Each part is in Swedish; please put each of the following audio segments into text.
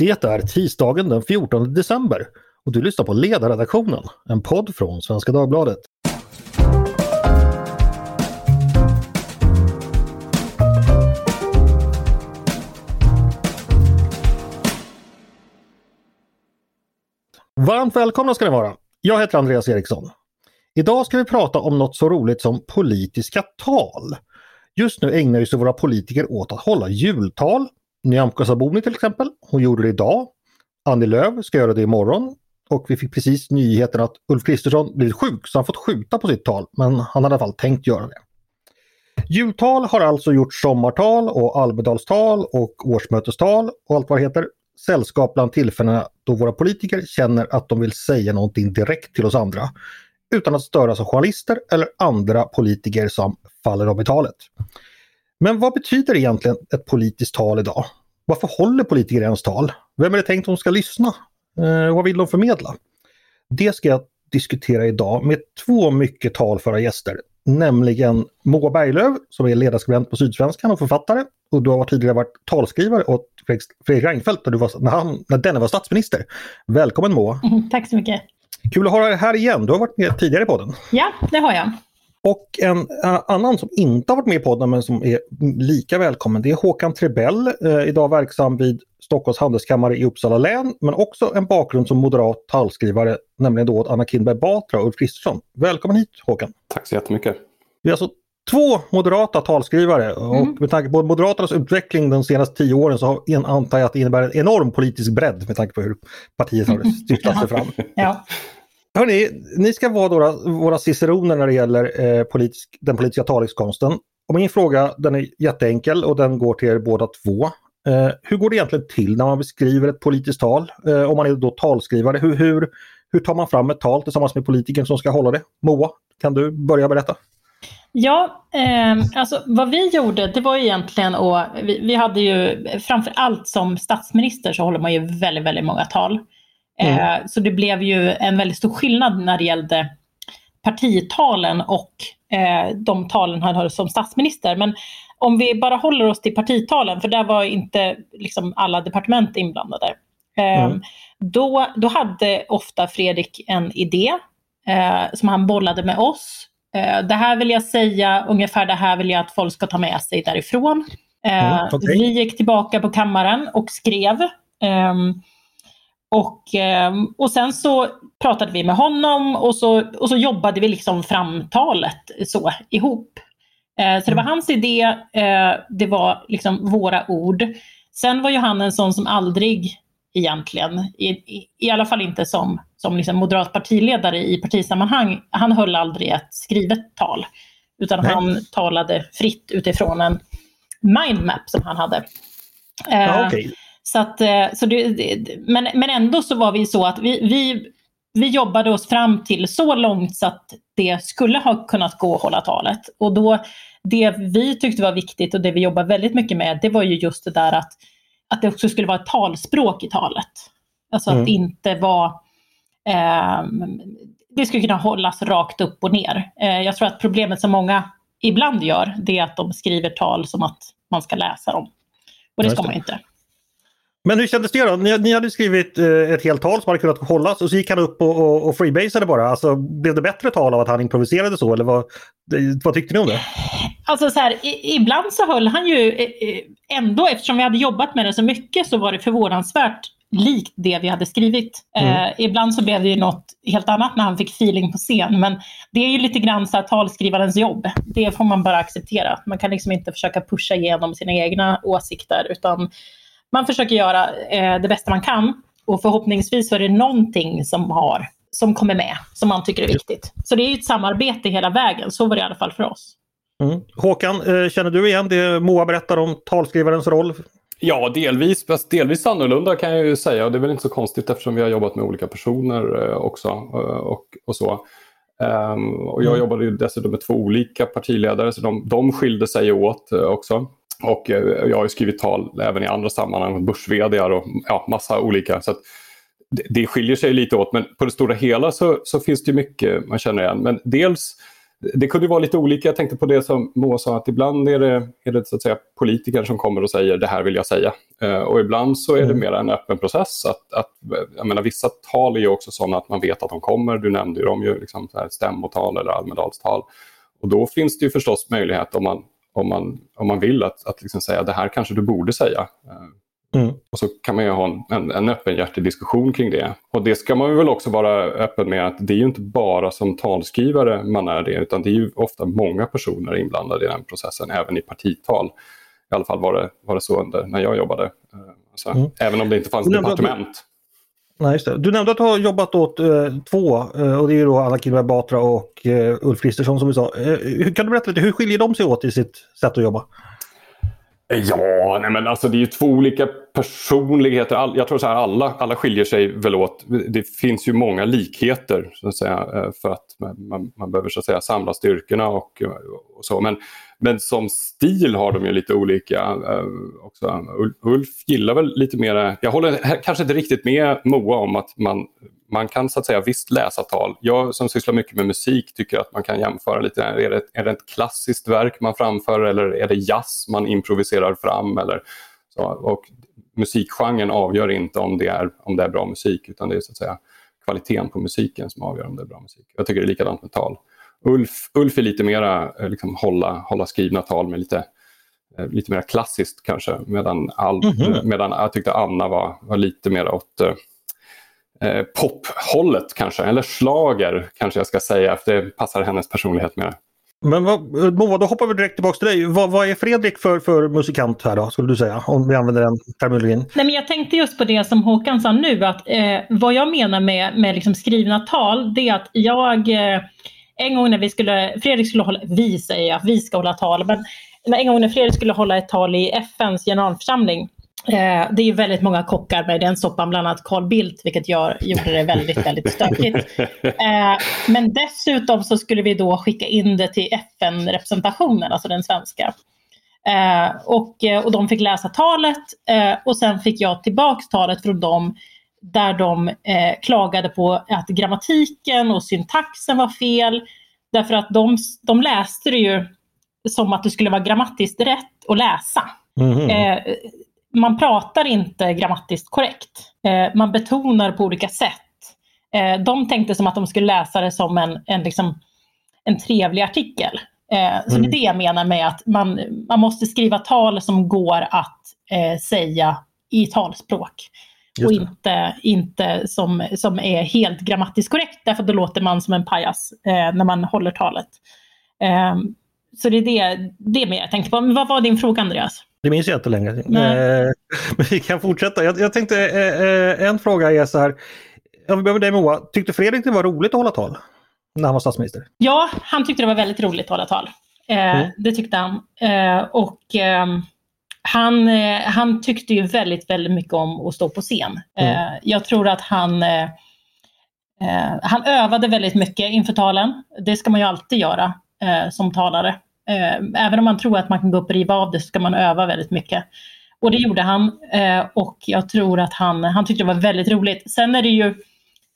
Det är tisdagen den 14 december och du lyssnar på Ledarredaktionen, en podd från Svenska Dagbladet. Varmt välkomna ska ni vara! Jag heter Andreas Eriksson. Idag ska vi prata om något så roligt som politiska tal. Just nu ägnar sig våra politiker åt att hålla jultal. Nyamko Sabuni till exempel, hon gjorde det idag. Annie Lööf ska göra det imorgon. Och vi fick precis nyheten att Ulf Kristersson blivit sjuk så han fått skjuta på sitt tal, men han hade i alla fall tänkt göra det. Jultal har alltså gjort sommartal och Almedalstal och årsmötestal och allt vad det heter. Sällskap bland tillfällena då våra politiker känner att de vill säga någonting direkt till oss andra utan att störas av journalister eller andra politiker som faller dem i talet. Men vad betyder egentligen ett politiskt tal idag? Varför håller politiker ens tal? Vem är det tänkt att de ska lyssna? Eh, vad vill de förmedla? Det ska jag diskutera idag med två mycket talföra gäster. Nämligen Moa Berglöf som är ledarskribent på Sydsvenskan och författare. Och du har tidigare varit talskrivare åt Fredrik Reinfeldt när, du var, när, han, när denne var statsminister. Välkommen Moa! Mm, tack så mycket! Kul att ha dig här igen. Du har varit med tidigare i podden. Ja, det har jag. Och en uh, annan som inte har varit med i podden men som är lika välkommen det är Håkan Trebell, uh, idag verksam vid Stockholms handelskammare i Uppsala län men också en bakgrund som moderat talskrivare, nämligen då Anna Kinberg Batra och Ulf Kristersson. Välkommen hit Håkan! Tack så jättemycket! Vi är alltså två moderata talskrivare mm. och med tanke på Moderaternas utveckling de senaste tio åren så antar jag att det innebär en enorm politisk bredd med tanke på hur partiet har styrtat sig fram. ja. Hörrni, ni ska vara våra, våra ciceroner när det gäller eh, politisk, den politiska talingskonsten. Och min fråga den är jätteenkel och den går till er båda två. Eh, hur går det egentligen till när man beskriver ett politiskt tal? Eh, om man är då talskrivare, hur, hur, hur tar man fram ett tal tillsammans med politikern som ska hålla det? Moa, kan du börja berätta? Ja, eh, alltså vad vi gjorde det var egentligen att vi, vi, hade ju framför allt som statsminister så håller man ju väldigt, väldigt många tal. Mm. Eh, så det blev ju en väldigt stor skillnad när det gällde partitalen och eh, de talen han höll som statsminister. Men om vi bara håller oss till partitalen, för där var inte liksom alla departement inblandade. Eh, mm. då, då hade ofta Fredrik en idé eh, som han bollade med oss. Eh, det här vill jag säga, ungefär det här vill jag att folk ska ta med sig därifrån. Eh, mm, okay. Vi gick tillbaka på kammaren och skrev. Och, ehm, och sen så pratade vi med honom och så, och så jobbade vi liksom fram talet så ihop. Eh, så det var mm. hans idé, eh, det var liksom våra ord. Sen var ju han en sån som aldrig egentligen, i, i, i alla fall inte som, som liksom moderat partiledare i partisammanhang, han höll aldrig ett skrivet tal. Utan Nej. han talade fritt utifrån en mindmap som han hade. Ja, okay. Så att, eh, så det, men, men ändå så var vi så att vi, vi, vi jobbade oss fram till så långt så att det skulle ha kunnat gå att hålla talet. Och då, det vi tyckte var viktigt och det vi jobbar väldigt mycket med, det var ju just det där att, att det också skulle vara ett talspråk i talet. Alltså mm. att det inte var eh, det skulle kunna hållas rakt upp och ner. Eh, jag tror att problemet som många ibland gör, det är att de skriver tal som att man ska läsa dem. Och det ska man inte. Men hur kändes det då? Ni, ni hade skrivit eh, ett helt tal som hade kunnat hållas och så gick han upp och, och, och freebasade bara. Alltså, blev det bättre tal av att han improviserade så eller vad, vad tyckte ni om det? Alltså så här, i, ibland så höll han ju eh, eh, ändå, eftersom vi hade jobbat med det så mycket så var det förvånansvärt likt det vi hade skrivit. Mm. Eh, ibland så blev det ju något helt annat när han fick feeling på scen. Men det är ju lite grann så här, talskrivarens jobb. Det får man bara acceptera. Man kan liksom inte försöka pusha igenom sina egna åsikter utan man försöker göra eh, det bästa man kan och förhoppningsvis så är det någonting som, har, som kommer med som man tycker är viktigt. Så det är ett samarbete hela vägen, så var det i alla fall för oss. Mm. Håkan, eh, känner du igen det Moa berättar om talskrivarens roll? Ja, delvis. Fast delvis annorlunda kan jag ju säga. Och det är väl inte så konstigt eftersom vi har jobbat med olika personer eh, också. Eh, och, och så. Um, och jag mm. jobbade ju dessutom med två olika partiledare så de, de skilde sig åt också. Och eh, jag har skrivit tal även i andra sammanhang, börs och ja, massa olika. Så det, det skiljer sig lite åt men på det stora hela så, så finns det mycket man känner igen. Men dels det kunde vara lite olika. Jag tänkte på det som Moa sa, att ibland är det, är det så att säga, politiker som kommer och säger det här vill jag säga. Eh, och ibland så är det mm. mer en öppen process. Att, att, jag menar, vissa tal är ju också sådana att man vet att de kommer. Du nämnde ju dem, ju, liksom, stämmotal eller Almedalstal. Och då finns det ju förstås möjlighet om man, om man, om man vill att, att liksom säga det här kanske du borde säga. Eh, Mm. Och så kan man ju ha en, en, en öppenhjärtig diskussion kring det. Och det ska man väl också vara öppen med att det är ju inte bara som talskrivare man är det, utan det är ju ofta många personer inblandade i den processen, även i partital. I alla fall var det, var det så under, när jag jobbade. Eh, så, mm. Även om det inte fanns departement. Nej, just det. Du nämnde att du har jobbat åt eh, två eh, och det är ju då Anna Kinberg Batra och eh, Ulf Kristersson som vi sa. Eh, kan du berätta lite, hur skiljer de sig åt i sitt sätt att jobba? Ja, nej men alltså det är ju två olika personligheter. All, jag tror så här, alla, alla skiljer sig väl åt. Det finns ju många likheter så att säga, eh, för att man, man behöver så att säga, samla styrkorna och, eh, och så. Men, men som stil har de ju lite olika. Äh, också. Ulf gillar väl lite mer, jag håller kanske inte riktigt med Moa om att man man kan så att säga visst läsa tal. Jag som sysslar mycket med musik tycker att man kan jämföra lite. Är det, är det ett klassiskt verk man framför eller är det jazz man improviserar fram? Eller så. Och musikgenren avgör inte om det, är, om det är bra musik utan det är så att säga kvaliteten på musiken som avgör om det är bra musik. Jag tycker det är likadant med tal. Ulf, Ulf är lite mera eh, liksom, hålla, hålla skrivna tal med lite eh, lite mer klassiskt kanske. Medan, all, mm -hmm. medan jag tyckte Anna var, var lite mer åt eh, pophållet kanske, eller slager kanske jag ska säga, för det passar hennes personlighet mer. Men vad, Moa, då hoppar vi direkt tillbaka till dig. Vad, vad, är Fredrik för, för musikant här då, skulle du säga? Om vi använder den terminologin. Nej, men jag tänkte just på det som Håkan sa nu, att eh, vad jag menar med, med liksom skrivna tal, det är att jag eh, en gång när vi skulle, Fredrik skulle hålla, vi säger att vi ska hålla tal, men en gång när Fredrik skulle hålla ett tal i FNs generalförsamling det är ju väldigt många kockar med den soppan, bland annat Carl Bildt, vilket gör, gjorde det väldigt, väldigt stökigt. Eh, men dessutom så skulle vi då skicka in det till FN-representationen, alltså den svenska. Eh, och, och de fick läsa talet och sen fick jag tillbaks talet från dem där de klagade på att grammatiken och syntaxen var fel. Därför att de, de läste det ju som att det skulle vara grammatiskt rätt att läsa. Mm -hmm man pratar inte grammatiskt korrekt. Eh, man betonar på olika sätt. Eh, de tänkte som att de skulle läsa det som en, en, liksom, en trevlig artikel. Eh, så mm. det är mm. det jag menar med att man, man måste skriva tal som går att säga i talspråk. Och inte, inte som, som är helt grammatiskt korrekt, därför då låter man som en pajas när man håller talet. Så det är det, det mer jag tänkte på. Men vad var din fråga Andreas? Det minns jag inte längre. Eh, men vi kan fortsätta. Jag, jag tänkte eh, eh, en fråga är så här. Om vi börjar med dig Moa. Tyckte Fredrik det var roligt att hålla tal? När han var statsminister? Ja, han tyckte det var väldigt roligt att hålla tal. Eh, mm. Det tyckte han. Och ehm, han, han tyckte ju väldigt, väldigt mycket om att stå på scen. Mm. Jag tror att han han övade väldigt mycket inför talen. Det ska man ju alltid göra som talare. Eh, även om man tror att man kan gå upp och riva av det så ska man öva väldigt mycket. Och det gjorde han eh, och jag tror att han, han tyckte det var väldigt roligt. Sen är det ju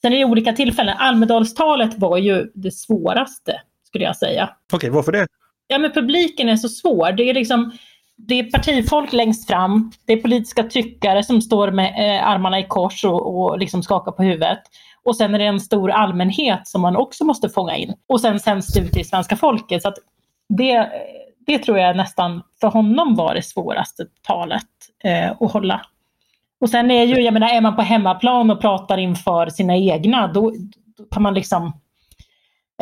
sen är det olika tillfällen. Almedalstalet var ju det svåraste skulle jag säga. Okej, okay, varför det? Ja, men publiken är så svår. Det är liksom det är partifolk längst fram, det är politiska tyckare som står med eh, armarna i kors och, och liksom skakar på huvudet. Och sen är det en stor allmänhet som man också måste fånga in. Och sen sänds det ut till svenska folket. Så det, det tror jag nästan för honom var det svåraste talet eh, att hålla. Och sen är ju, jag menar, är man på hemmaplan och pratar inför sina egna, då, då kan man liksom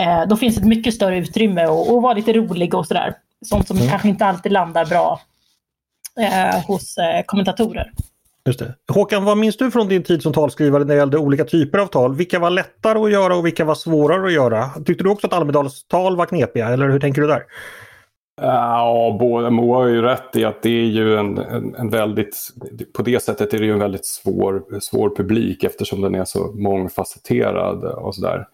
eh, då finns ett mycket större utrymme och, och vara lite rolig och sådär. Sånt som mm. kanske inte alltid landar bra eh, hos eh, kommentatorer. Just det. Håkan, vad minns du från din tid som talskrivare när det gällde olika typer av tal? Vilka var lättare att göra och vilka var svårare att göra? Tyckte du också att Almedalstal var knepiga eller hur tänker du där? Ja, både, Moa har ju rätt i att det är ju en, en, en, väldigt... På det sättet är det ju en väldigt svår, svår publik eftersom den är så mångfacetterad och sådär.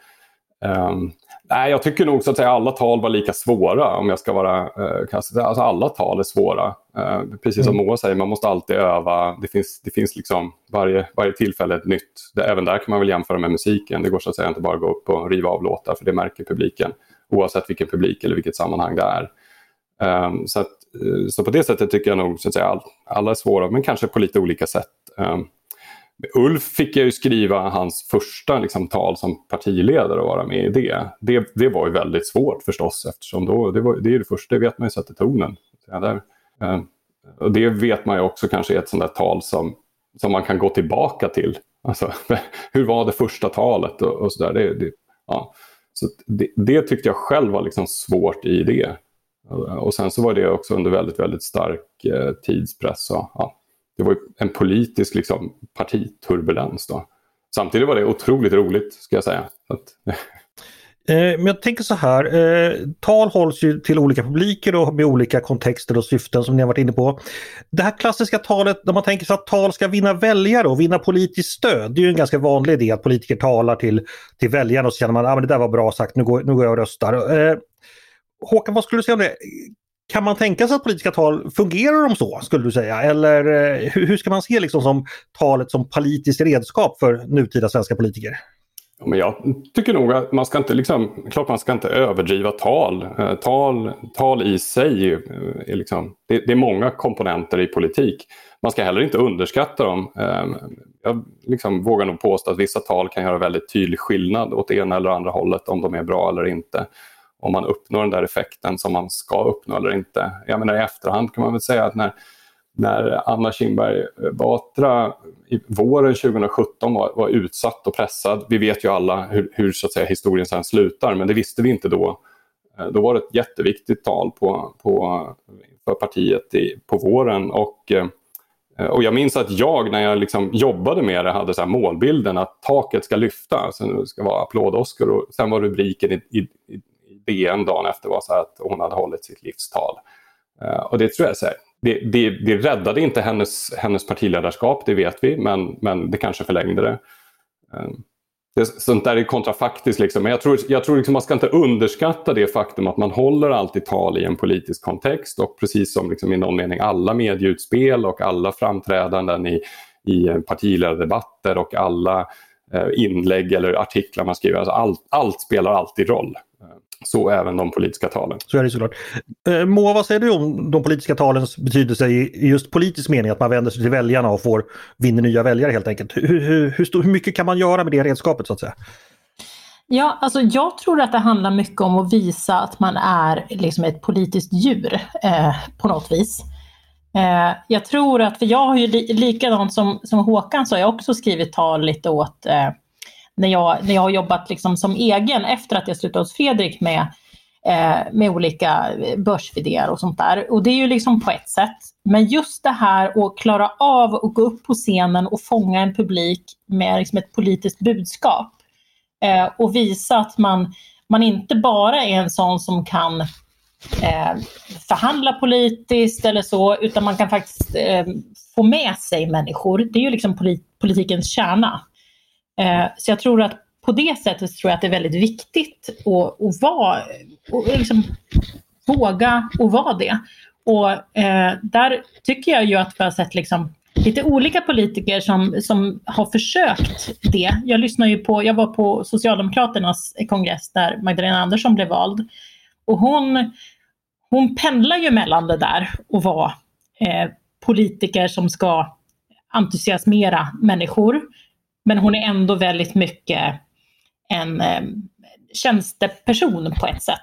Um, Nej, jag tycker nog så att säga alla tal var lika svåra om jag ska vara eh, Alltså alla tal är svåra. Eh, precis som mm. Moa säger, man måste alltid öva. Det finns, det finns liksom varje, varje tillfälle ett nytt. Det, även där kan man väl jämföra med musiken. Det går så att säga inte bara att gå upp och riva av låtar för det märker publiken. oavsett vilken publik eller vilket sammanhang det är. Um, så, att, uh, så på det sättet tycker jag nog så att säga, all, alla är svåra, men kanske på lite olika sätt. Um, Ulf fick jag ju skriva hans första liksom, tal som partiledare och vara med i det. det. Det var ju väldigt svårt förstås eftersom då, det, var, det är det första, det vet man ju sätter tonen. Ja, där, eh, och det vet man ju också kanske är ett sånt där tal som, som man kan gå tillbaka till. Alltså, hur var det första talet och, och sådär. Det, det, ja. så det, det, tyckte jag själv var liksom svårt i det. Och sen så var det också under väldigt, väldigt stark eh, tidspress. Och, ja, det var en politisk liksom, partiturbulens då. Samtidigt var det otroligt roligt, ska jag säga. Att, eh, men jag tänker så här, eh, tal hålls ju till olika publiker och med olika kontexter och syften som ni har varit inne på. Det här klassiska talet, när man tänker sig att tal ska vinna väljare och vinna politiskt stöd, det är ju en ganska vanlig idé att politiker talar till, till väljarna och så känner man att ah, det där var bra sagt, nu går, nu går jag och röstar. Eh, Håkan, vad skulle du säga om det? Kan man tänka sig att politiska tal, fungerar de så skulle du säga? Eller eh, hur, hur ska man se liksom som talet som politiskt redskap för nutida svenska politiker? men jag tycker nog att man ska inte, liksom, klart man ska inte överdriva tal. Eh, tal, tal i sig, är eh, liksom, det, det, är många komponenter i politik. Man ska heller inte underskatta dem. Eh, jag liksom vågar nog påstå att vissa tal kan göra väldigt tydlig skillnad åt ena eller andra hållet om de är bra eller inte. Om man uppnår den där effekten som man ska uppnå eller inte. Jag menar i efterhand kan man väl säga att när när Anna Kinberg eh, Batra i våren 2017 var, var, utsatt och pressad. Vi vet ju alla hur, hur så att säga, historien sen slutar, men det visste vi inte då. Eh, då var det ett jätteviktigt tal på, på, för partiet i, på våren. Och, eh, och jag minns att jag, när jag liksom jobbade med det, hade så målbilden att taket ska lyfta. Sen det ska vara applådoskar och sen var rubriken i, i, i DN dagen efter var så att hon hade hållit sitt livstal. Eh, och det tror jag är det, det, det räddade inte hennes, hennes partiledarskap, det vet vi, men, men det kanske förlängde det. Eh, det sånt där är kontrafaktiskt, liksom. men jag tror, jag tror liksom man ska inte underskatta det faktum att man håller alltid tal i en politisk kontext och precis som liksom i någon mening alla medieutspel och alla framträdanden i, i partiledardebatter och alla eh, inlägg eller artiklar man skriver, alltså allt, allt spelar alltid roll. Så även de politiska talen. Så är det såklart. Eh, Moa, vad säger du om de politiska talens betydelse i just politisk mening? Att man vänder sig till väljarna och får vinner nya väljare helt enkelt. Hur, hur, hur, hur mycket kan man göra med det redskapet så att säga? Ja, alltså jag tror att det handlar mycket om att visa att man är liksom ett politiskt djur eh, på något vis. Eh, jag tror att, för jag har ju li, likadant som, som Håkan så har jag också skrivit tal lite åt eh, när jag, när jag har jobbat liksom som egen efter att jag slutade hos Fredrik med, eh, med olika börs och sånt där. Och det är ju liksom på ett sätt. Men just det här att klara av att gå upp på scenen och fånga en publik med liksom ett politiskt budskap. Eh, och visa att man, man inte bara är en sån som kan eh, förhandla politiskt eller så, utan man kan faktiskt eh, få med sig människor. Det är ju liksom polit politikens kärna. Eh, så jag tror att på det sättet tror jag att det är väldigt viktigt att, att vara, och liksom våga och vara det. Och eh, där tycker jag ju att vi har sett liksom lite olika politiker som, som har försökt det. Jag lyssnar ju på, jag var på Socialdemokraternas kongress där Magdalena Andersson blev vald. Och hon, hon pendlar ju mellan det där och vara eh, politiker som ska entusiasmera människor men hon är ändå väldigt mycket en eh, tjänsteperson på ett sätt.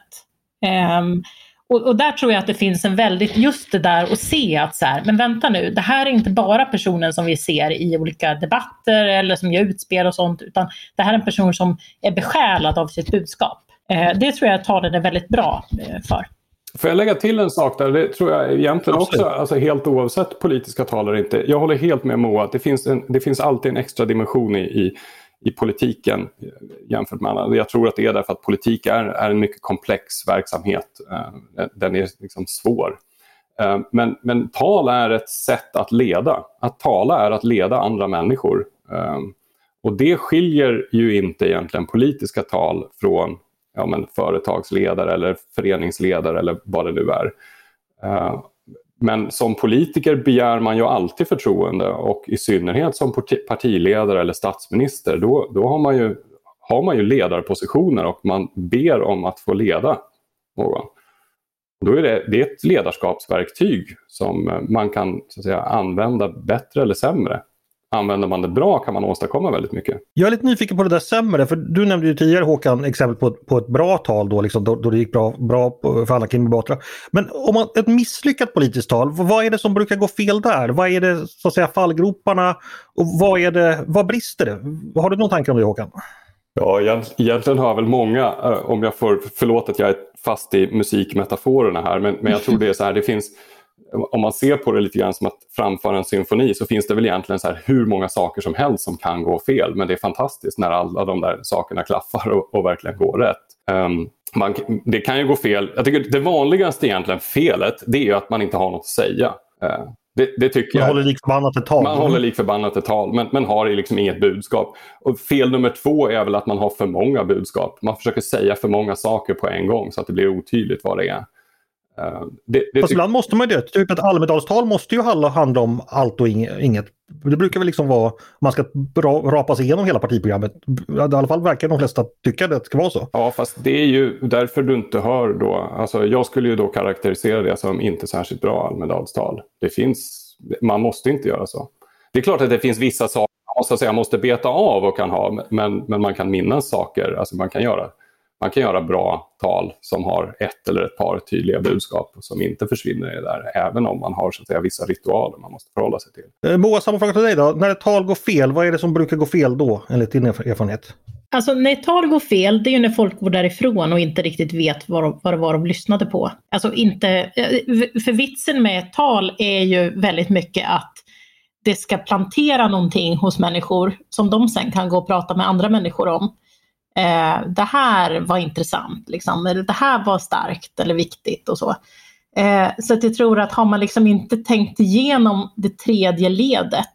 Um, och, och, där tror jag att det finns en väldigt, just det där att se att så här, men vänta nu, det här är inte bara personen som vi ser i olika debatter eller som gör utspel och sånt, utan det här är en person som är besjälad av sitt budskap. Eh, det tror jag att talen är väldigt bra eh, för. Får jag lägga till en sak där? Det tror jag egentligen också, alltså helt oavsett politiska tal eller inte. Jag håller helt med Moa att det finns, en, det finns alltid en extra dimension i, i, i politiken jämfört med andra. Jag tror att det är därför att politik är, är en mycket komplex verksamhet. Eh, den är liksom svår. Eh, men, men tal är ett sätt att leda. Att tala är att leda andra människor. Eh, och det skiljer ju inte egentligen politiska tal från ja, men företagsledare eller föreningsledare eller vad det nu är. Eh, men som politiker begär man ju alltid förtroende och i synnerhet som partiledare eller statsminister då, då har man ju har man ju ledarpositioner och man ber om att få leda någon. Då är det, det är ett ledarskapsverktyg som man kan så att säga, använda bättre eller sämre använder man det bra kan man åstadkomma väldigt mycket. Jag är lite nyfiken på det där sämre, för du nämnde ju tidigare Håkan exempel på, på ett bra tal då, liksom, då, då det gick bra, bra för alla Kim Batra. Men om man, ett misslyckat politiskt tal, vad är det som brukar gå fel där? Vad är det så att säga fallgroparna och vad, är det, vad brister det? Har du någon tanke om det Håkan? Ja, egentligen har jag väl många, eh, om jag får, förlåt att jag är fast i musikmetaforerna här, men, men jag tror det är så här, det finns om man ser på det lite grann som att framföra en symfoni så finns det väl egentligen så hur många saker som helst som kan gå fel. Men det är fantastiskt när alla de där sakerna klaffar och, och verkligen går rätt. Um, man, det kan ju gå fel. Jag tycker det vanligaste egentligen felet det är att man inte har något att säga. Uh, det, det, tycker man jag. håller lik förbannat ett tal. Man håller lik förbannat ett tal men, men har liksom inget budskap. Och fel nummer två är väl att man har för många budskap. Man försöker säga för många saker på en gång så att det blir otydligt vad det är. Uh, det, det Fast ibland måste man ju det. Typ ett Almedalstal måste ju handla om allt och inget. Det brukar väl liksom vara, man ska rapa sig igenom hela partiprogrammet. I alla fall verkar de flesta tycka det ska vara så. Ja, fast det är ju därför du inte hör då. Alltså, jag skulle ju då karaktärisera det som inte särskilt bra Almedalstal. Det finns, man måste inte göra så. Det är klart att det finns vissa saker man måste, säga, måste beta av och kan ha, men, men man kan minnas saker. Alltså man kan göra man kan göra bra tal som har ett eller ett par tydliga budskap som inte försvinner i det där. Även om man har så att säga, vissa ritualer man måste förhålla sig till. Eh, Moa, samma fråga till dig då. När ett tal går fel, vad är det som brukar gå fel då enligt din erfarenhet? Alltså när ett tal går fel, det är ju när folk går därifrån och inte riktigt vet vad, de, vad det var de lyssnade på. Alltså inte, eh, för vitsen med ett tal är ju väldigt mycket att det ska plantera någonting hos människor som de sen kan gå och prata med andra människor om eh, det här var intressant, liksom, eller det här var starkt eller viktigt och så. Eh, så att jag tror att har man liksom inte tänkt igenom det tredje ledet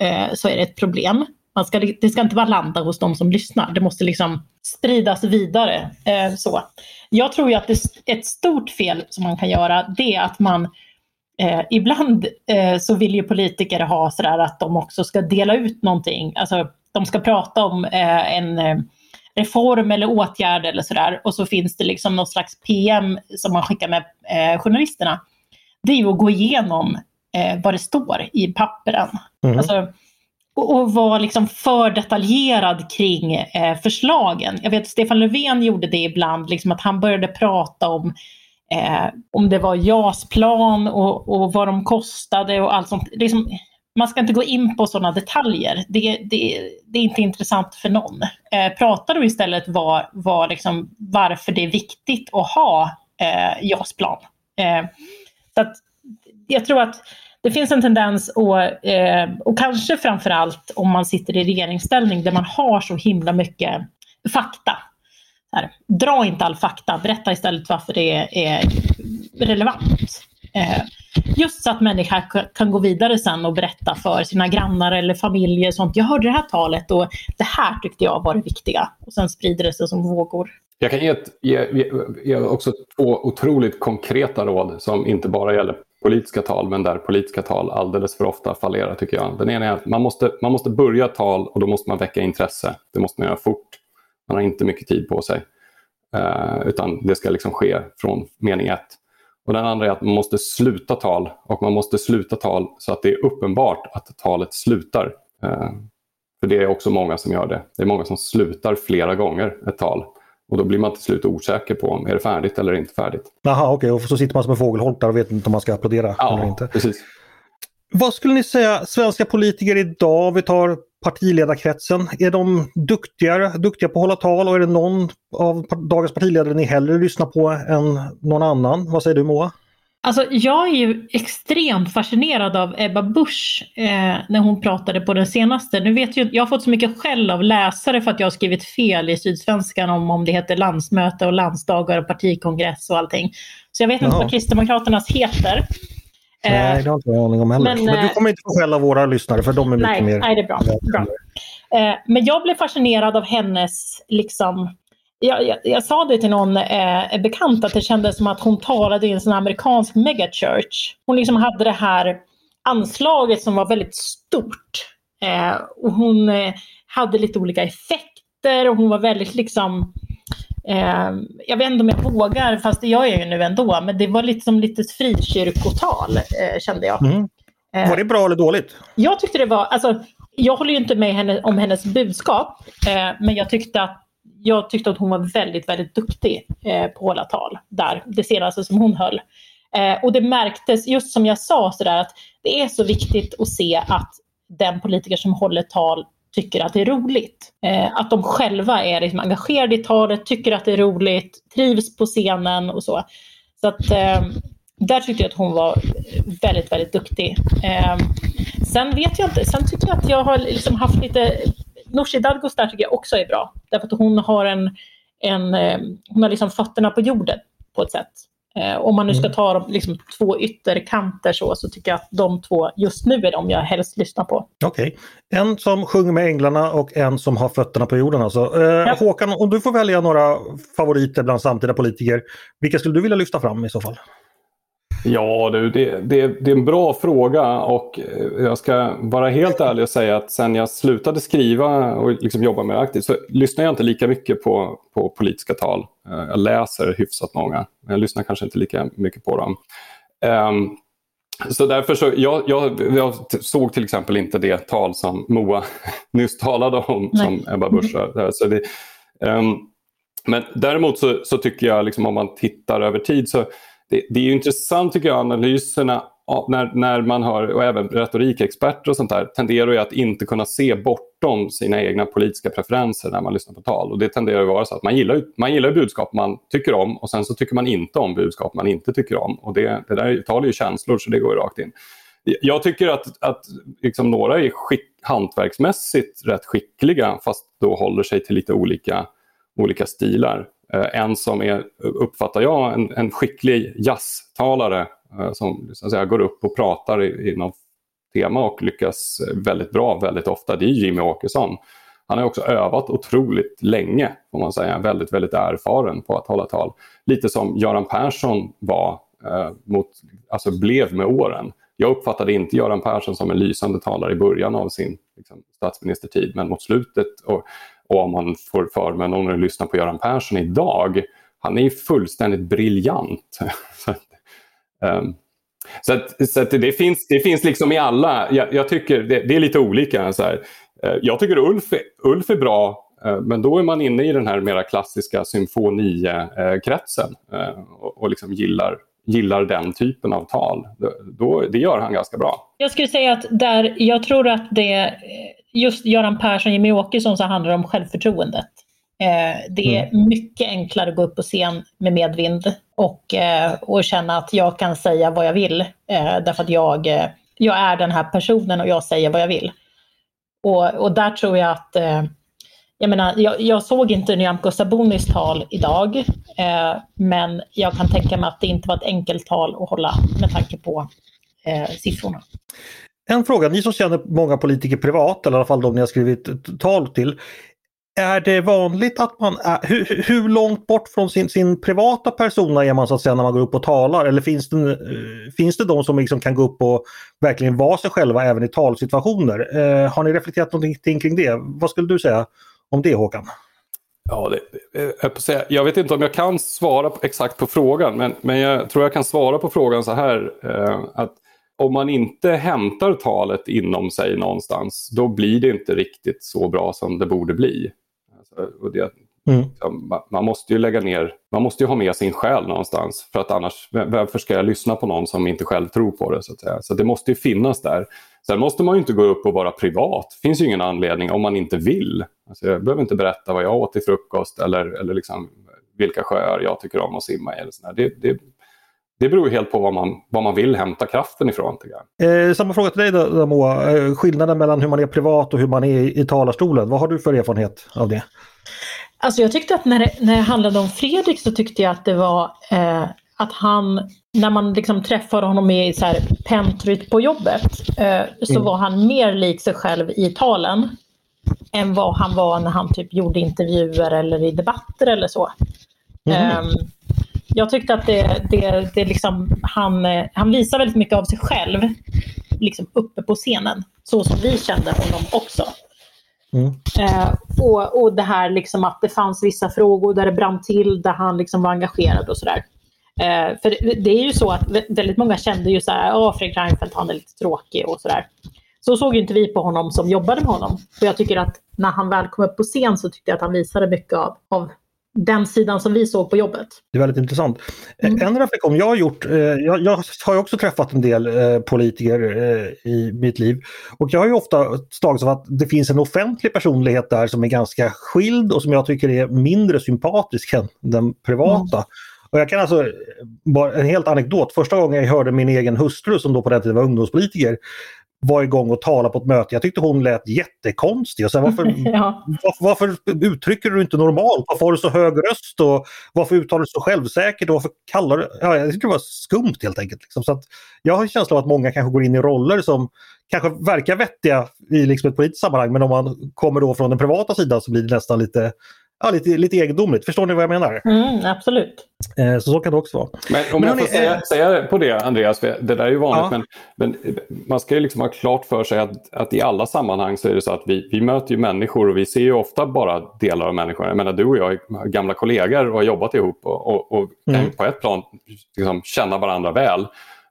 eh, så är det ett problem. Man ska, det ska inte bara landa hos de som lyssnar, det måste liksom spridas vidare. Eh, så. Jag tror ju att det, ett stort fel som man kan göra det är att man Eh, ibland eh, så vill ju politiker ha sådär att de också ska dela ut någonting. Alltså de ska prata om eh, en eh, reform eller åtgärd eller sådär. Och så finns det liksom någon slags PM som man skickar med eh, journalisterna. Det är ju att gå igenom eh, vad det står i papperen. Mm. Alltså, och, och vara liksom för detaljerad kring eh, förslagen. Jag vet att Stefan Löfven gjorde det ibland, liksom att han började prata om eh, om det var JAS-plan och, och vad de kostade och allt sånt. Liksom, man ska inte gå in på sådana detaljer. Det, det, det är inte intressant för någon. Eh, pratar du istället var, var liksom, varför det är viktigt att ha eh, JAS-plan. Eh, så att, jag tror att det finns en tendens, och, eh, och kanske framförallt om man sitter i regeringsställning där man har så himla mycket fakta. Här, dra inte all fakta, berätta istället varför det är, är relevant. Eh, Just så att människor kan gå vidare sen och berätta för sina grannar eller familjer. Sånt. Jag hörde det här talet och det här tyckte jag var det viktiga. Och sen sprider det sig som vågor. Jag kan ge, ett, ge, ge också två otroligt konkreta råd som inte bara gäller politiska tal men där politiska tal alldeles för ofta fallerar tycker jag. Den ena är att man måste, man måste börja tal och då måste man väcka intresse. Det måste man göra fort. Man har inte mycket tid på sig. Eh, utan det ska liksom ske från mening ett. Och den andra är att man måste sluta tal och man måste sluta tal så att det är uppenbart att talet slutar. Eh, för det är också många som gör det. Det är många som slutar flera gånger ett tal. Och då blir man till slut osäker på om är det färdigt eller inte färdigt. Jaha, okej. Okay. Och så sitter man som en fågelholkare och vet inte om man ska applådera ja, eller inte. Precis. Vad skulle ni säga, svenska politiker idag, vi tar partiledarkretsen, är de duktigare, duktiga på att hålla tal och är det någon av dagens partiledare ni hellre lyssnar på än någon annan? Vad säger du Moa? Alltså, jag är ju extremt fascinerad av Ebba Busch eh, när hon pratade på den senaste. Nu vet jag, jag har fått så mycket skäll av läsare för att jag har skrivit fel i Sydsvenskan om om det heter landsmöte och landsdagar och partikongress och allting. Så jag vet inte vad Kristdemokraternas heter. Nej, det har inte jag aning om heller. Men, men, du eh, kommer inte få skäll av våra lyssnare för de är nej, mycket mer... Nej, det är bra. bra. Eh, men jag blev fascinerad av hennes, liksom, jag, jag, jag sa det till någon eh, bekant att det kändes som att hon talade i en sån amerikansk megachurch. Hon liksom hade det här anslaget som var väldigt stort. Eh, och hon eh, hade lite olika effekter och hon var väldigt liksom eh, jag vet inte om jag vågar, fast det gör jag ju nu ändå, men det var liksom lite frikyrkotal eh, kände jag. Mm. Eh, var det bra eller dåligt? Jag tyckte det var, alltså, jag håller ju inte med henne om hennes budskap, eh, men jag tyckte att jag tyckte att hon var väldigt, väldigt duktig eh, på att hålla tal där, det senaste som hon höll. Och det märktes, just som jag sa, så där, att det är så viktigt att se att den politiker som håller tal tycker att det är roligt. Eh, att de själva är liksom engagerade i talet, tycker att det är roligt, trivs på scenen och så. Så att eh, där tyckte jag att hon var väldigt, väldigt duktig. Eh, sen vet jag inte, sen tycker jag att jag har liksom haft lite Nooshi Dadgostar tycker jag också är bra. Därför att hon har en, en eh, hon har liksom fötterna på jorden på ett sätt. Eh, om man nu ska mm. ta liksom, två ytterkanter så, så tycker jag att de två just nu är de jag helst lyssnar på. Okej. Okay. En som sjunger med änglarna och en som har fötterna på jorden alltså. Eh, ja. Håkan, om du får välja några favoriter bland samtida politiker, vilka skulle du vilja lyfta fram i så fall? Ja du, det, det, det, är en bra fråga och eh, jag ska vara helt ärlig och säga att sen jag slutade skriva och liksom jobba mer aktivt så lyssnar jag inte lika mycket på, på politiska tal. Eh, jag läser hyfsat många, men jag lyssnar kanske inte lika mycket på dem. Um, så därför så, jag, jag, jag, såg till exempel inte det tal som Moa nyss talade om, Nej. som Ebba Busch. Så det, um, men däremot så, så, tycker jag, liksom, om man tittar över tid, så det, det är intressant tycker jag, analyserna när, när man hör, och även retorikexperter och sånt där, tenderar ju att inte kunna se bortom sina egna politiska preferenser när man lyssnar på tal. Och det tenderar att vara så att man gillar, man gillar budskap man tycker om och sen så tycker man inte om budskap man inte tycker om. Och det, det där tal är ju känslor så det går ju rakt in. Jag tycker att, att liksom några är skick, hantverksmässigt rätt skickliga fast då håller sig till lite olika, olika stilar. Eh, en som är, uppfattar jag, en, en skicklig jazztalare eh, som så att säga, går upp och pratar i, i något tema och lyckas väldigt bra väldigt ofta. Det är Jimmy Åkesson. Han har också övat otroligt länge, får man säga. Väldigt, väldigt erfaren på att hålla tal. Lite som Göran Persson var, eh, mot, alltså blev med åren. Jag uppfattade inte Göran Persson som en lysande talare i början av sin liksom, statsministertid, men mot slutet och och om man får för någon att lyssna på Göran Persson idag, han är fullständigt briljant. så att, um, så, att, så att det, finns, det finns liksom i alla, jag, jag tycker det, det, är lite olika. Så här. Eh, jag tycker Ulf, Ulf är bra, eh, men då är man inne i den här mera klassiska symfonikretsen eh, och, och liksom gillar, gillar den typen av tal. Då, det gör han ganska bra. Jag skulle säga att där, jag tror att det just Göran Persson, Jimmie Åkesson så handlar det om självförtroendet. Eh, det är mm. mycket enklare att gå upp på scen med medvind och, eh, och känna att jag kan säga vad jag vill. Eh, därför att jag, eh, jag är den här personen och jag säger vad jag vill. Och, och där tror jag att eh, jag, menar, jag, jag såg inte Nyamko Sabunis tal idag, eh, men jag kan tänka mig att det inte var ett enkelt tal att hålla med tanke på siffrorna. En fråga, ni som känner många politiker privat, eller i alla fall de ni har skrivit tal till. Är det vanligt att man är, hur, hur långt bort från sin, sin privata persona är man så att säga när man går upp och talar? Eller finns det, eh, finns det de som liksom kan gå upp och verkligen vara sig själva även i talsituationer? Eh, har ni reflekterat någonting kring det? Vad skulle du säga om det Håkan? Ja, det, eh, jag vet inte om jag kan svara exakt på frågan, men, men jag tror jag kan svara på frågan så här. Eh, att om man inte hämtar talet inom sig någonstans, då blir det inte riktigt så bra som det borde bli. Alltså, det, mm. Man måste ju lägga ner, man måste ju ha med sin själ någonstans. För att annars, varför ska jag lyssna på någon som inte själv tror på det? Så, att säga. så det måste ju finnas där. Sen måste man ju inte gå upp och vara privat. Det finns ju ingen anledning om man inte vill. Alltså, jag behöver inte berätta vad jag åt till frukost eller, eller liksom vilka sjöar jag tycker om att simma i. Eller sådär. Det, det, det beror helt på vad man, vad man vill hämta kraften ifrån. Eh, samma fråga till dig då, Moa. Eh, skillnaden mellan hur man är privat och hur man är i, i talarstolen. Vad har du för erfarenhet av det? Alltså jag tyckte att när det, när det handlade om Fredrik så tyckte jag att det var eh, att han, när man liksom träffade honom i så här pentryt på jobbet, eh, så mm. var han mer lik sig själv i talen än vad han var när han typ gjorde intervjuer eller i debatter eller så. Mm. Jag tyckte att det, det, det liksom, han, han visar väldigt mycket av sig själv liksom uppe på scenen. Så som vi kände honom också. Mm. Eh, och, och det här liksom att det fanns vissa frågor där det brann till, där han liksom var engagerad och sådär. Eh, för det, det, är ju så att väldigt många kände ju så här, att Fredrik Reinfeldt han är lite tråkig och sådär. Så såg ju inte vi på honom som jobbade med honom. För jag tycker att när han väl kom upp på scen så tyckte jag att han visade mycket av, av den sidan som vi såg på jobbet. Det är väldigt intressant. Mm. En reflektion jag har gjort, eh, jag, jag har också träffat en del eh, politiker eh, i mitt liv och jag har ju ofta slagits av att det finns en offentlig personlighet där som är ganska skild och som jag tycker är mindre sympatisk än den privata. Mm. Och jag kan alltså, bara en helt anekdot, första gången jag hörde min egen hustru som då på den tiden var ungdomspolitiker var igång och talade på ett möte. Jag tyckte hon lät jättekonstig. Och så varför, ja. varför, varför, uttrycker du inte normalt? Varför har du så hög röst? Och varför uttalar du så självsäkert? Och varför kallar du... Ja, jag tyckte det var skumt helt enkelt. Liksom. Så att jag har en känsla av att många kanske går in i roller som kanske verkar vettiga i liksom ett politiskt sammanhang men om man kommer då från den privata sidan så blir det nästan lite ja, lite, lite egendomligt. Förstår ni vad jag menar? Mm, absolut. Eh, så så kan det också vara. Men om men jag får säga, äh... säga, på det Andreas, det där är ju vanligt, ja. men, men, man ska ju liksom ha klart för sig att, att i alla sammanhang så är det så att vi, vi möter ju människor och vi ser ju ofta bara delar av människor. Jag menar du och jag är gamla kollegor och har jobbat ihop och, och, och mm. på ett plan liksom, känna varandra väl.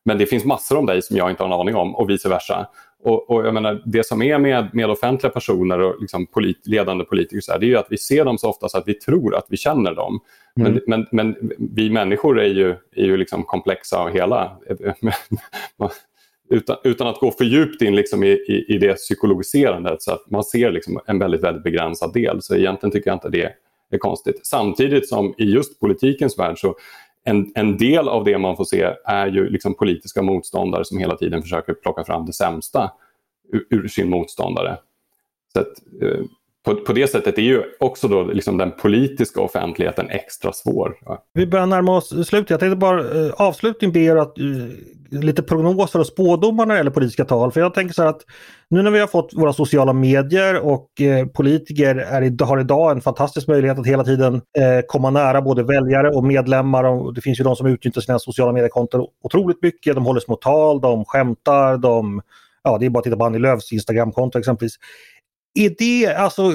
Men det finns massor om dig som jag inte har en aning om och vice versa. Och, och, jag menar, det som är med, med offentliga personer och liksom polit, ledande politiker så här, det är att vi ser dem så ofta så att vi tror att vi känner dem. Mm. Men, men, men, vi människor är ju, är ju liksom komplexa och hela. utan, utan att gå för djupt in liksom i, i, i det psykologiserandet så att man ser liksom en väldigt, väldigt begränsad del. Så egentligen tycker jag inte det är konstigt. Samtidigt som i just politikens värld så en, en del av det man får se är ju liksom politiska motståndare som hela tiden försöker plocka fram det sämsta ur, ur sin motståndare. Så att, eh, på, på, det sättet är ju också då liksom den politiska offentligheten extra svår. Vi börjar närma oss slutet. Jag tänkte bara eh, avslutning be er att eh, lite prognoser och spådomar när det gäller politiska tal. För jag tänker så här att nu när vi har fått våra sociala medier och eh, politiker är, har idag en fantastisk möjlighet att hela tiden eh, komma nära både väljare och medlemmar. Och det finns ju de som utnyttjar sina sociala mediekonton otroligt mycket. De håller små tal, de skämtar, de Ja, det är bara att titta på Annie Lööfs Instagramkonto exempelvis. Är det, alltså,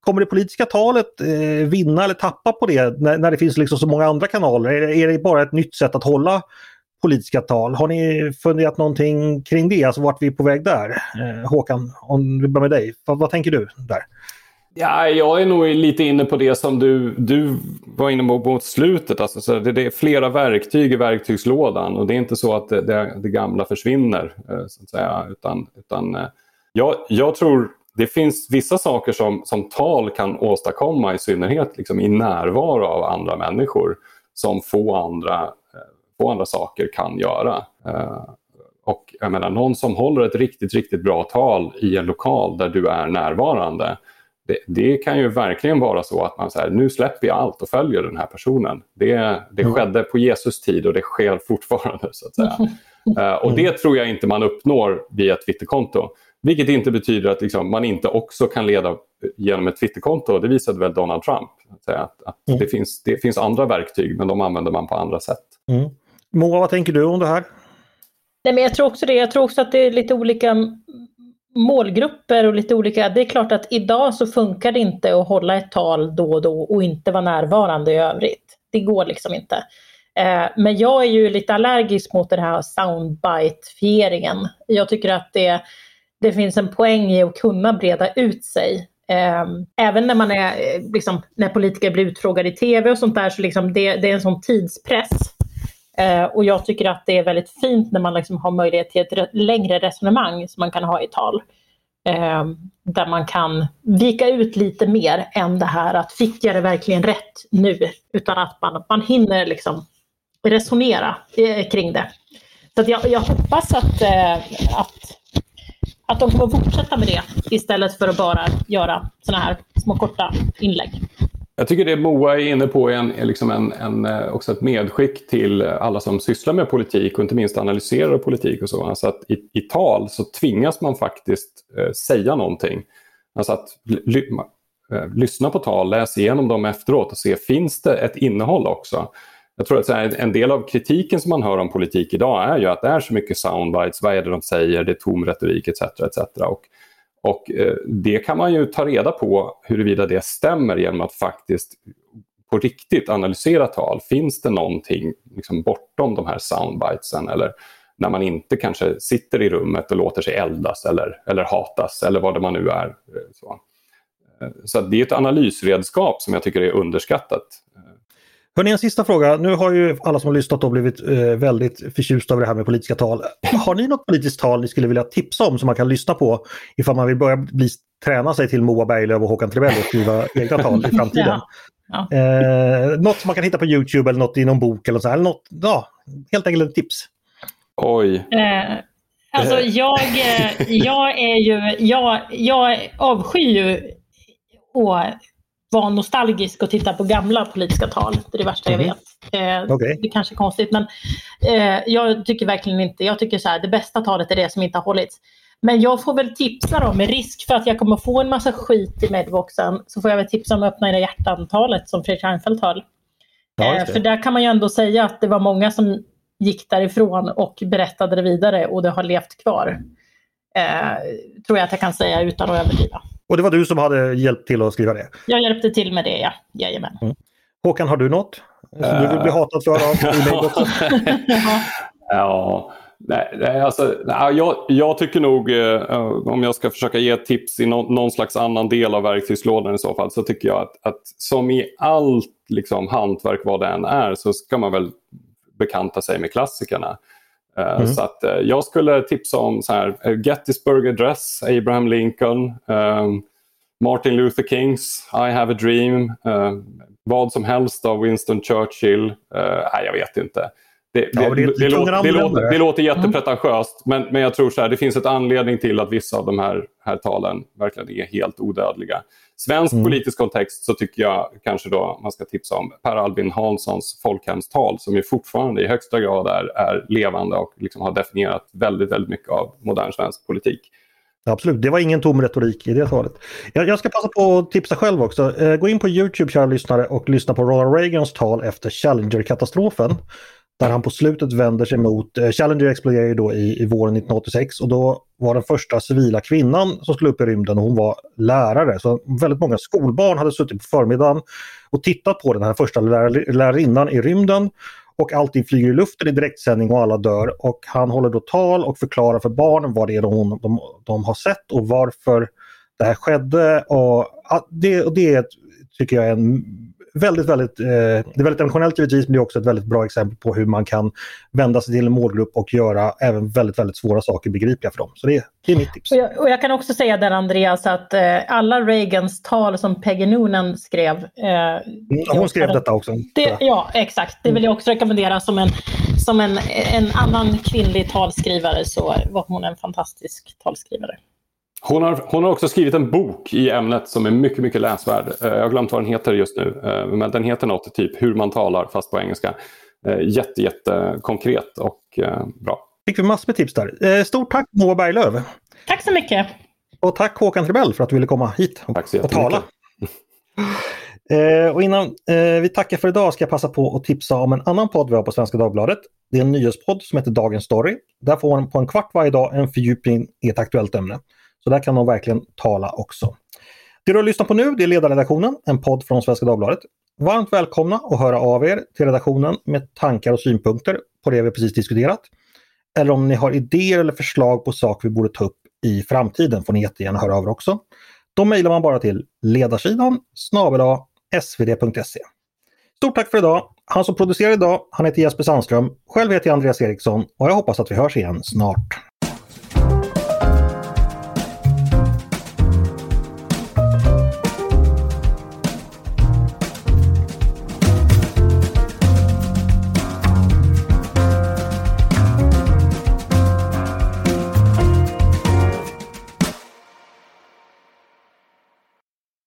kommer det politiska talet eh, vinna eller tappa på det när, när det finns liksom så många andra kanaler? Är, är det bara ett nytt sätt att hålla politiska tal? Har ni funderat någonting kring det? Alltså vart vi är på väg där? Eh, Håkan, om vi börjar med dig. Vad, vad tänker du där? Ja, jag är nog lite inne på det som du, du var inne på mot slutet. Alltså, så det, det, är flera verktyg i verktygslådan och det är inte så att det, det, det gamla försvinner. Eh, så att säga, utan, utan, eh, jag, jag tror det finns vissa saker som, som tal kan åstadkomma, i synnerhet liksom i närvaro av andra människor, som få andra, eh, få andra saker kan göra. Uh, och jag menar, någon som håller ett riktigt, riktigt bra tal i en lokal där du är närvarande, det, det kan ju verkligen vara så att man säger nu släpper vi allt och följer den här personen. Det, det mm. skedde på Jesus tid och det sker fortfarande. så att säga. Uh, och det tror jag inte man uppnår via ett Twitterkonto. Vilket inte betyder att liksom, man inte också kan leda genom ett Twitterkonto. Det visade väl Donald Trump. Att, att, mm. det, finns, det finns andra verktyg men de använder man på andra sätt. Mm. Moa, vad tänker du om det här? Nej, men jag tror också det. Jag tror också att det är lite olika målgrupper och lite olika. Det är klart att idag så funkar det inte att hålla ett tal då och då och inte vara närvarande i övrigt. Det går liksom inte. Eh, men jag är ju lite allergisk mot den här soundbite-fieringen. Jag tycker att det det finns en poäng i att kunna breda ut sig. Ehm, även när man är, eh, liksom, när politiker blir utfrågade i tv och sånt där, så liksom det, det är en sån tidspress. Ehm, och jag tycker att det är väldigt fint när man liksom har möjlighet till ett längre resonemang som man kan ha i tal. Ehm, där man kan vika ut lite mer än det här att fick jag det verkligen rätt nu? Utan att man, man hinner liksom resonera eh, kring det. Så jag, jag hoppas att, eh, att att de kommer fortsätta med det istället för att bara göra sådana här små korta inlägg. Jag tycker det Moa är inne på är, en, är liksom en, en, eh, också ett medskick till alla som sysslar med politik och inte minst analyserar politik och så. Alltså att i, i tal så tvingas man faktiskt eh, säga någonting. Alltså att ly, eh, lyssna på tal, läs igenom dem efteråt och se finns det ett innehåll också. Jag tror att här, en del av kritiken som man hör om politik idag är ju att det är så mycket soundbites, vad är det de säger, det är tom retorik etc. etc. Och Och eh, det kan man ju ta reda på huruvida det stämmer genom att faktiskt på riktigt analysera tal. Finns det någonting liksom bortom de här soundbitesen eller när man inte kanske sitter i rummet och låter sig eldas eller, eller hatas eller vad det man nu är. Eh, så, eh, så det är ett analysredskap som jag tycker är underskattat. Eh, Hörni, en sista fråga. Nu har ju alla som har lyssnat då blivit eh, väldigt förtjusta över det här med politiska tal. Har ni något politiskt tal ni skulle vilja tipsa om som man kan lyssna på ifall man vill börja bli, träna sig till Moa Berglöf och Håkan Trebell och skriva egna tal i framtiden? Ja. Ja. Eh, något som man kan hitta på Youtube eller något i någon bok eller så här. Något, ja, helt enkelt ett tips. Oj. Eh, alltså jag, eh, jag är ju, jag, jag avskyr ju att vara nostalgisk och titta på gamla politiska tal. Det är det värsta mm. jag mhm. vet. Eh, okay. Det är kanske är konstigt men eh, jag tycker verkligen inte, jag tycker så här, det bästa talet är det som inte har hållits. Men jag får väl tipsa då, med risk för att jag kommer få en massa skit i medboxen, så får jag väl tipsa om Öppna era hjärtan-talet som Fredrik Reinfeldt höll. Ja, eh, för där kan man ju ändå säga att det var många som gick därifrån och berättade det vidare och det har levt kvar. Eh, tror jag att jag kan säga utan att överdriva. Och det var du som hade hjälpt till att skriva det? Jag hjälpte till med det, ja. Jajamän. Mm. Håkan, har du något som du vill bli hatad för av ja, nej, alltså, jag, jag tycker nog, eh, om jag ska försöka ge tips i no, någon slags annan del av verktygslådan i så fall, så tycker jag att, att som i allt liksom, hantverk, vad det än är, så ska man väl bekanta sig med klassikerna. Eh, mm. Så att, uh, jag skulle tipsa om så här, uh, Gettysburg Address, Abraham Lincoln, um, Martin Luther Kings I have a dream, uh, vad som helst av Winston Churchill. nej, jag vet inte. Det, det, ja, det, det, låter, det, låter, det låter mm. jättepretentiöst mm. men, men jag tror så här, det finns ett anledning till att vissa av de här, här talen verkligen är helt odödliga. Svensk mm. politisk kontext så tycker jag kanske då man ska tipsa om Per Albin Hanssons folkhemstal som ju fortfarande i högsta grad är, är levande och liksom har definierat väldigt, väldigt mycket av modern svensk politik. Absolut, det var ingen tom retorik i det talet. Jag, jag ska passa på att tipsa själv också. Eh, gå in på Youtube, kära lyssnare, och lyssna på Ronald Reagans tal efter Challenger-katastrofen. Där han på slutet vänder sig mot, eh, Challenger exploderade ju då i, i våren 1986 och då var den första civila kvinnan som skulle upp i rymden och hon var lärare. Så väldigt många skolbarn hade suttit på förmiddagen och tittat på den här första lär, lärarinnan i rymden. Och allting flyger i luften i direktsändning och alla dör. Och han håller då tal och förklarar för barnen vad det är de, de, de har sett och varför det här skedde. Och det, och det tycker jag är en väldigt, väldigt, eh, det är väldigt emotionellt givetvis men det är också ett väldigt bra exempel på hur man kan vända sig till en målgrupp och göra även väldigt, väldigt svåra saker begripliga för dem. Så det, det är mitt tips. Och jag, och jag, kan också säga där Andreas att eh, alla Reagans tal som Peggy Noonan skrev. Eh, mm, hon skrev detta också. Det, ja, exakt. Det vill jag också rekommendera som en, som en, en annan kvinnlig talskrivare så var hon en fantastisk talskrivare. Hon har, hon har också skrivit en bok i ämnet som är mycket, mycket läsvärd. Eh, jag har glömt vad den heter just nu. Eh, men den heter något typ Hur man talar fast på engelska. Eh, jätte, jätte konkret och bra. Fick vi massor med tips där. Stort tack Moa Berglöf! Tack så mycket! Och tack Håkan Trebell för att du ville komma hit och, tack så och tala. Eh, och innan eh, vi tackar för idag ska jag passa på att tipsa om en annan podd vi har på Svenska Dagbladet. Det är en nyhetspodd som heter Dagens Story. Där får man på en kvart varje dag en fördjupning i ett aktuellt ämne. Så där kan de verkligen tala också. Det du har lyssnat på nu det är Ledarredaktionen, en podd från Svenska Dagbladet. Varmt välkomna att höra av er till redaktionen med tankar och synpunkter på det vi precis diskuterat. Eller om ni har idéer eller förslag på saker vi borde ta upp i framtiden får ni jättegärna höra av er också. Då mejlar man bara till ledarsidan snabel svd.se. Stort tack för idag! Han som producerar idag, han heter Jesper Sandström. Själv heter jag Andreas Eriksson och jag hoppas att vi hörs igen snart.